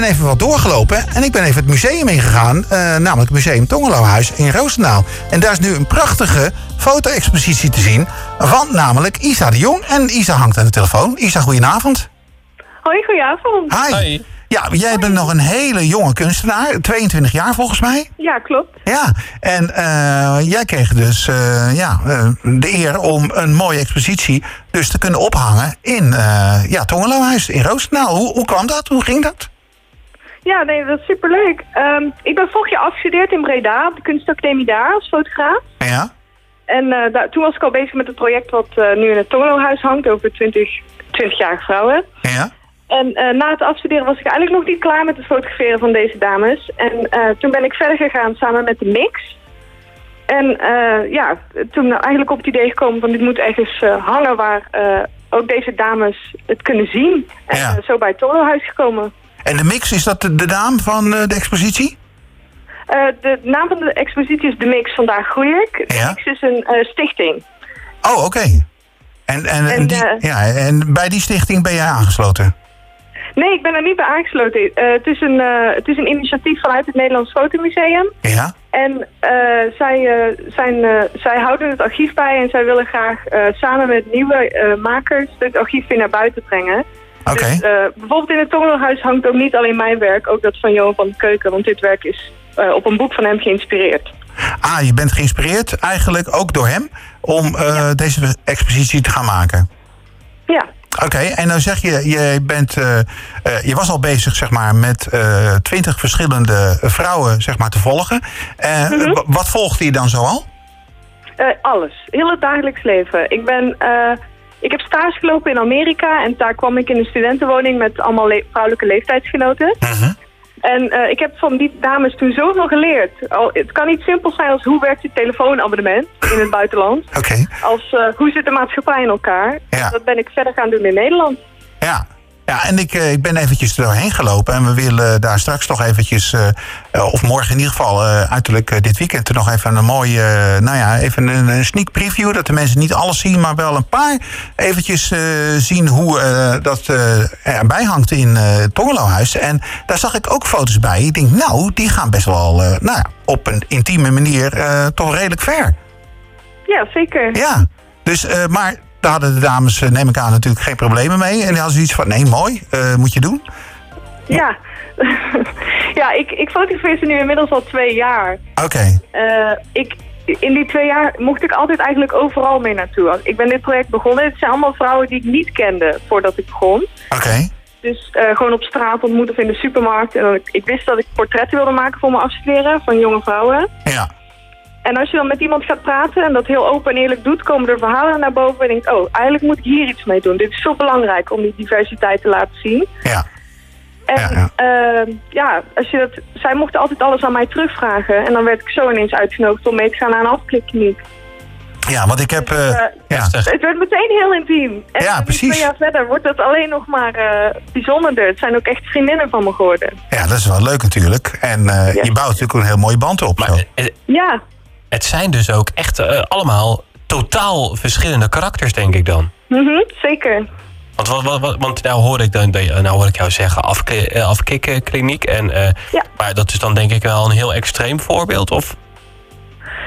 ben even wat doorgelopen en ik ben even het museum ingegaan. eh, namelijk het Museum Tongelohuis in Roosendaal. En daar is nu een prachtige foto-expositie te zien van namelijk Isa de Jong. En Isa hangt aan de telefoon. Isa, goedenavond. Hoi, goedenavond. Hi. Hi. Ja, jij bent nog een hele jonge kunstenaar, 22 jaar volgens mij. Ja, klopt. Ja, en eh, jij kreeg dus eh, ja, eh, de eer om een mooie expositie dus te kunnen ophangen in uh, ja, Tongelohuis in Roosendaal. Hoe, hoe kwam dat? Hoe ging dat? Ja, nee, dat is superleuk. Um, ik ben vorig jaar afgestudeerd in Breda op de kunstacademie daar als fotograaf. Ja. En uh, daar, toen was ik al bezig met het project wat uh, nu in het Tongelohuis hangt over 20, 20-jarige vrouwen. Ja. En uh, na het afstuderen was ik eigenlijk nog niet klaar met het fotograferen van deze dames. En toen ben ik verder gegaan samen met de mix. En ja, toen eigenlijk op het idee gekomen van dit moet ergens hangen waar ook deze dames het kunnen zien. En Ja. zo bij het Torenhuis gekomen. En de mix, is dat de, de naam van eh, de expositie? Uh, de naam van de expositie is De Mix Vandaag Groei ik. De Ja. Mix is een uh, stichting. Oh, oké. En, en, En, die, eh, ja, en bij die stichting ben jij aangesloten? Nee, ik ben er niet bij aangesloten. Het, is een, het is een initiatief vanuit het Nederlands Fotomuseum. Ja? En zij, zijn, zij houden het archief bij en zij willen graag samen met nieuwe makers het archief weer naar buiten brengen. Dus, bijvoorbeeld in het Tongelhuis hangt ook niet alleen mijn werk, ook dat van Johan van de Keuken. Want dit werk is op een boek van hem geïnspireerd. Ah, je bent geïnspireerd eigenlijk ook door hem om uh, deze expositie te gaan maken. Ja. Oké, en dan zeg je, je, bent, uh, uh, je was al bezig zeg maar, met twintig verschillende vrouwen zeg maar, te volgen. Mhm. Mm -hmm. Wat volgde je dan zoal? alles, heel het dagelijks leven. Ik ben ik heb stage gelopen in Amerika en daar kwam ik in een studentenwoning met allemaal le vrouwelijke leeftijdsgenoten. Uh -huh. En uh, ik heb van die dames toen zoveel geleerd. Al, het kan niet simpel zijn als hoe werkt je telefoonabonnement in het buitenland. Oké. Okay. Als uh, hoe zit de maatschappij in elkaar. Ja. Dat ben ik verder gaan doen in Nederland. Ja. Ja, en ik, uh, ik ben eventjes doorheen gelopen. En we willen daar straks nog eventjes, uh, of morgen in ieder geval, uiterlijk dit weekend... er nog even een mooie, nou ja, even een, een, sneak preview... dat de mensen niet alles zien, maar wel een paar eventjes zien hoe dat erbij hangt in het Tongelohuis. En daar zag ik ook foto's bij. Ik denk, nou, die gaan best wel, nou ja, op een intieme manier toch redelijk ver. Ja, zeker. Ja, dus, maar daar hadden de dames, neem ik aan, natuurlijk geen problemen mee. En die hadden zoiets van, nee, mooi, uh, moet je doen. Ja, ja ik, ik fotografeer ze nu inmiddels al twee jaar. Oké. Okay. Uh, ik, in die twee jaar mocht ik altijd eigenlijk overal mee naartoe. Ik ben dit project begonnen. Het zijn allemaal vrouwen die ik niet kende voordat ik begon. Oké. Okay. Dus uh, gewoon op straat ontmoet of in de supermarkt. En ik, ik wist dat ik portretten wilde maken voor mijn afstuderen van jonge vrouwen. Ja. En als je dan met iemand gaat praten en dat heel open en eerlijk doet, komen er verhalen naar boven en denkt, oh, eigenlijk moet ik hier iets mee doen. Dit is zo belangrijk om die diversiteit te laten zien. Ja. En ja, ja. Uh, ja, als je dat, zij mochten altijd alles aan mij terugvragen. En dan werd ik zo ineens uitgenodigd om mee te gaan naar een afklikkliniek. Ja, want ik heb... Uh, dus, ja. Het werd meteen heel intiem. En ja, precies. twee jaar verder wordt het alleen nog maar uh, bijzonderder. Het zijn ook echt vriendinnen van me geworden. Ja, dat is wel leuk natuurlijk. En uh, ja. je bouwt natuurlijk een heel mooie band op. Maar, zo. ja. Het zijn dus ook echt uh, allemaal totaal verschillende karakters, denk ik dan. Mm -hmm, zeker. Want, wat, wat, want nou hoor ik, dan, nou hoor ik jou zeggen afkikkliniek. En, uh, ja. Maar dat is dan denk ik wel een heel extreem voorbeeld? Of?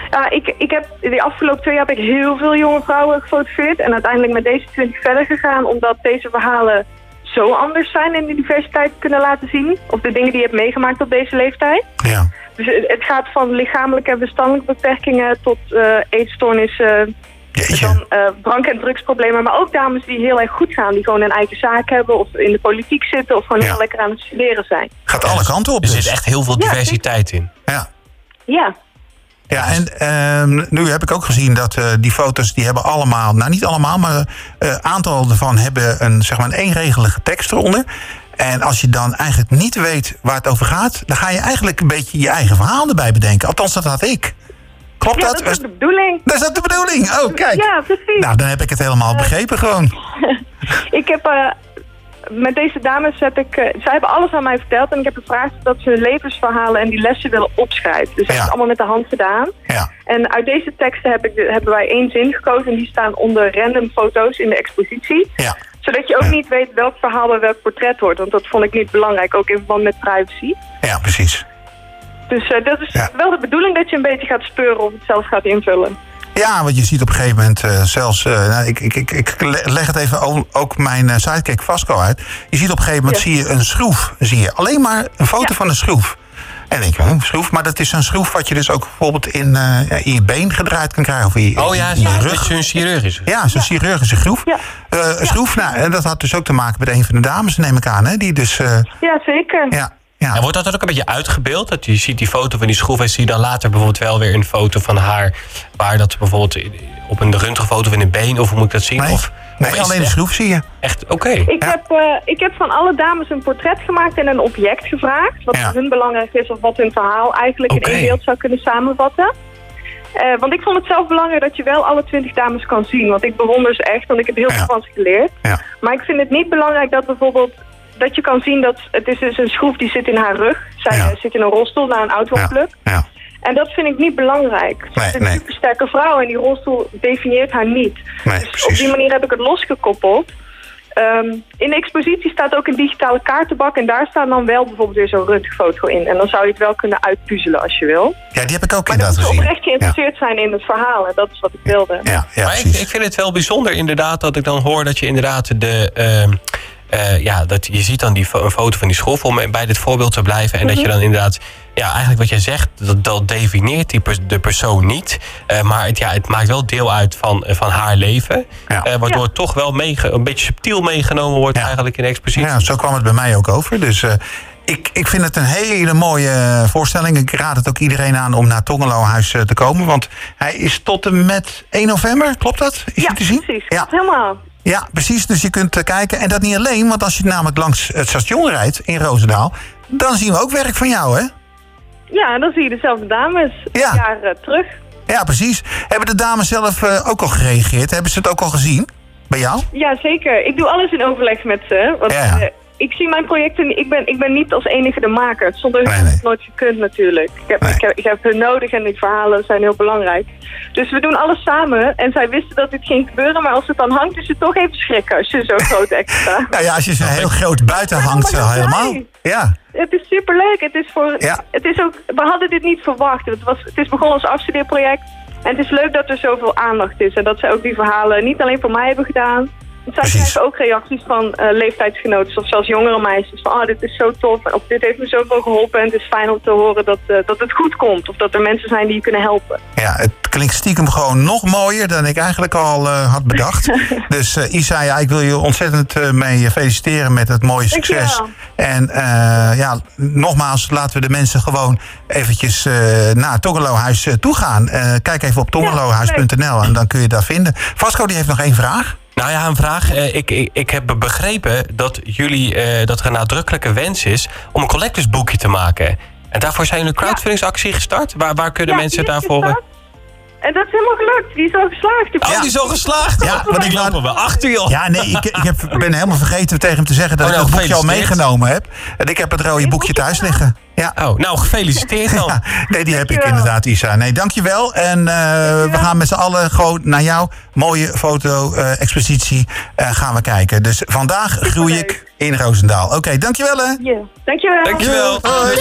Ja, ik, ik heb de afgelopen twee jaar heb ik heel veel jonge vrouwen gefotografeerd. En uiteindelijk met deze 20 verder gegaan. Omdat deze verhalen zo anders zijn en de diversiteit kunnen laten zien. Of de dingen die je hebt meegemaakt op deze leeftijd. Ja. Dus het gaat van lichamelijke en verstandelijke beperkingen tot uh, eetstoornissen, dan uh, drank- en drugsproblemen. Maar ook dames die heel erg goed gaan, die gewoon een eigen zaak hebben of in de politiek zitten of gewoon Ja. heel lekker aan het studeren zijn. Gaat alle kanten op Er dus. zit echt heel veel Ja, diversiteit in. Ja. Ja, Ja, en ehm, nu heb ik ook gezien dat eh, die foto's, die hebben allemaal, nou niet allemaal, maar een aantal ervan hebben een, zeg maar, een eenregelige tekst eronder. En als je dan eigenlijk niet weet waar het over gaat, dan ga je eigenlijk een beetje je eigen verhaal erbij bedenken. Althans, dat had ik. Klopt ja dat? dat is de bedoeling. Dat is dat de bedoeling? Oh, kijk. Ja, precies. Nou, dan heb ik het helemaal begrepen gewoon. Ik heb eh, met deze dames heb ik, eh, zij hebben alles aan mij verteld en ik heb gevraagd dat ze hun levensverhalen en die lessen willen opschrijven. Dus dat Ja. is allemaal met de hand gedaan. Ja. En uit deze teksten heb ik, hebben wij één zin gekozen en die staan onder random foto's in de expositie. Ja. Zodat je ook niet weet welk verhaal bij welk portret wordt. Want dat vond ik niet belangrijk, ook in verband met privacy. Ja, precies. Dus eh, dat is wel de bedoeling dat je een beetje gaat speuren of het zelf gaat invullen. Ja, want je ziet op een gegeven moment eh, zelfs... eh, nou, ik, ik, ik, ik le- leg het even ook mijn eh, sidekick Vasco uit. Je ziet op een gegeven moment Ja. zie je een schroef. Zie je alleen maar een foto Ja. van een schroef. En denk je, hm, schroef, maar dat is een schroef wat je dus ook bijvoorbeeld in, eh, in je been gedraaid kan krijgen. Of in je, Oh ja, in je ja. rug. zo'n chirurgisch. Ja, zo'n chirurgische groef. Ja. Eh, een schroef, nou, en dat had dus ook te maken met een van de dames, neem ik aan. Hè, die dus, eh, Ja, zeker. ja, ja. En wordt dat ook een beetje uitgebeeld? Dat je ziet die foto van die schroef en zie je dan later bijvoorbeeld wel weer een foto van haar. Waar dat bijvoorbeeld op een röntgenfoto in een been, of hoe moet ik dat zien? Nee, Of, nee of is alleen de schroef zie je. Echt, oké. Ik, Ja. heb, eh, ik heb van alle dames een portret gemaakt en een object gevraagd. Wat Ja. voor hun belangrijk is of wat hun verhaal eigenlijk in één beeld zou kunnen samenvatten. Eh, want ik vond het zelf belangrijk dat je wel alle twintig dames kan zien. Want ik bewonder ze echt, want ik heb heel Ja. veel van ze geleerd. Ja. Maar ik vind het niet belangrijk dat bijvoorbeeld... dat je kan zien dat het is dus een schroef die zit in haar rug. Zij Ja. eh, zit in een rolstoel na een auto-ongeluk. Ja. En dat vind ik niet belangrijk. Ze Nee, is een nee. supersterke vrouw en die rolstoel definieert haar niet. Nee, dus op precies. die manier heb ik het losgekoppeld. Ehm, in de expositie staat ook een digitale kaartenbak en daar staat dan wel bijvoorbeeld weer zo'n röntgenfoto in. En dan zou je het wel kunnen uitpuzzelen als je wil. Ja, die heb ik ook Maar inderdaad gezien. oprecht geïnteresseerd zijn in het verhaal en dat is wat ik wilde. Ja, ja, maar ik, precies. ik vind het wel bijzonder inderdaad dat ik dan hoor dat je inderdaad de... ehm, eh, ja, dat je ziet dan die fo- een foto van die schroef om bij dit voorbeeld te blijven. En dat Mhm. je dan inderdaad, ja, eigenlijk wat jij zegt, dat, dat definieert die pers- de persoon niet. Eh, maar het, ja, het maakt wel deel uit van, eh, van haar leven. Ja. Eh, waardoor Ja. het toch wel een beetje subtiel meegenomen wordt Ja. eigenlijk in de expositie. Ja, zo kwam het bij mij ook over. Dus eh, ik, ik vind het een hele mooie voorstelling. Ik raad het ook iedereen aan om naar Tongelohuis te komen. Want hij is tot en met 1 november, klopt dat? Is Ja, te zien? precies. Ja. Helemaal. Ja, precies. Dus je kunt eh, kijken. En dat niet alleen, want als je namelijk langs het station rijdt in Roosendaal... dan zien we ook werk van jou, hè? Ja, dan zie je dezelfde dames Ja. jaar eh, terug. Ja, precies. Hebben de dames zelf eh, ook al gereageerd? Hebben ze het ook al gezien? Bij jou? Ja, zeker. Ik doe alles in overleg met ze. Want Ja, ik zie mijn projecten... Ik ben, ik ben niet als enige de maker. Zonder hun Nee, had nee. het nooit gekund natuurlijk. Ik heb, Nee. ik, heb, ik heb hun nodig en die verhalen zijn heel belangrijk. Dus we doen alles samen. En zij wisten dat dit ging gebeuren. Maar als het dan hangt, is het toch even schrikken als je zo'n groot extra... Nou ja, als je zo heel groot buiten hangt, helemaal. Ja, Het is superleuk. Het is voor. Ja. Het is ook. We hadden dit niet verwacht. Het, was, het is begonnen als afstudeerproject. En het is leuk dat er zoveel aandacht is. En dat ze ook die verhalen niet alleen voor mij hebben gedaan. Zij Precies. krijgen ook reacties van eh, leeftijdsgenoten of zelfs jongere meisjes. Van, oh, dit is zo tof. Of dit heeft me zoveel geholpen. En het is fijn om te horen dat, eh, dat het goed komt. Of dat er mensen zijn die je kunnen helpen. Ja, het klinkt stiekem gewoon nog mooier dan ik eigenlijk al eh, had bedacht. dus Isa, ja, ik wil je ontzettend mee feliciteren met het mooie succes. En ja, nogmaals, laten we de mensen gewoon eventjes naar Tongelohuis toe gaan. Kijk even op tongelohuis.nl en dan kun je daar vinden. Vasco die heeft nog één vraag. Nou ja, een vraag. Eh, Ik, ik, ik heb begrepen dat jullie eh, dat er een nadrukkelijke wens is om een collectorsboekje te maken. En daarvoor zijn jullie een crowdfundingsactie gestart. Waar, waar kunnen Ja, mensen daarvoor. En dat is helemaal gelukt. Die is al geslaagd. Die- Oh, die is al geslaagd. Ja, want ik loop er wel achter, joh. Ja, nee, ik, ik heb, ben helemaal vergeten tegen hem te zeggen dat Oh, ik nou, het boekje al meegenomen heb. En ik heb het rode boekje thuis liggen. Ja. Oh, nou, gefeliciteerd dan. Ja, nee, die heb ik inderdaad, Isa. Nee, dankjewel. En eh, we gaan met z'n allen gewoon naar jouw mooie foto-expositie eh, gaan we kijken. Dus vandaag groei ik in Roosendaal. Oké, dankjewel hè. Ja. Dankjewel. Dankjewel. Hoi.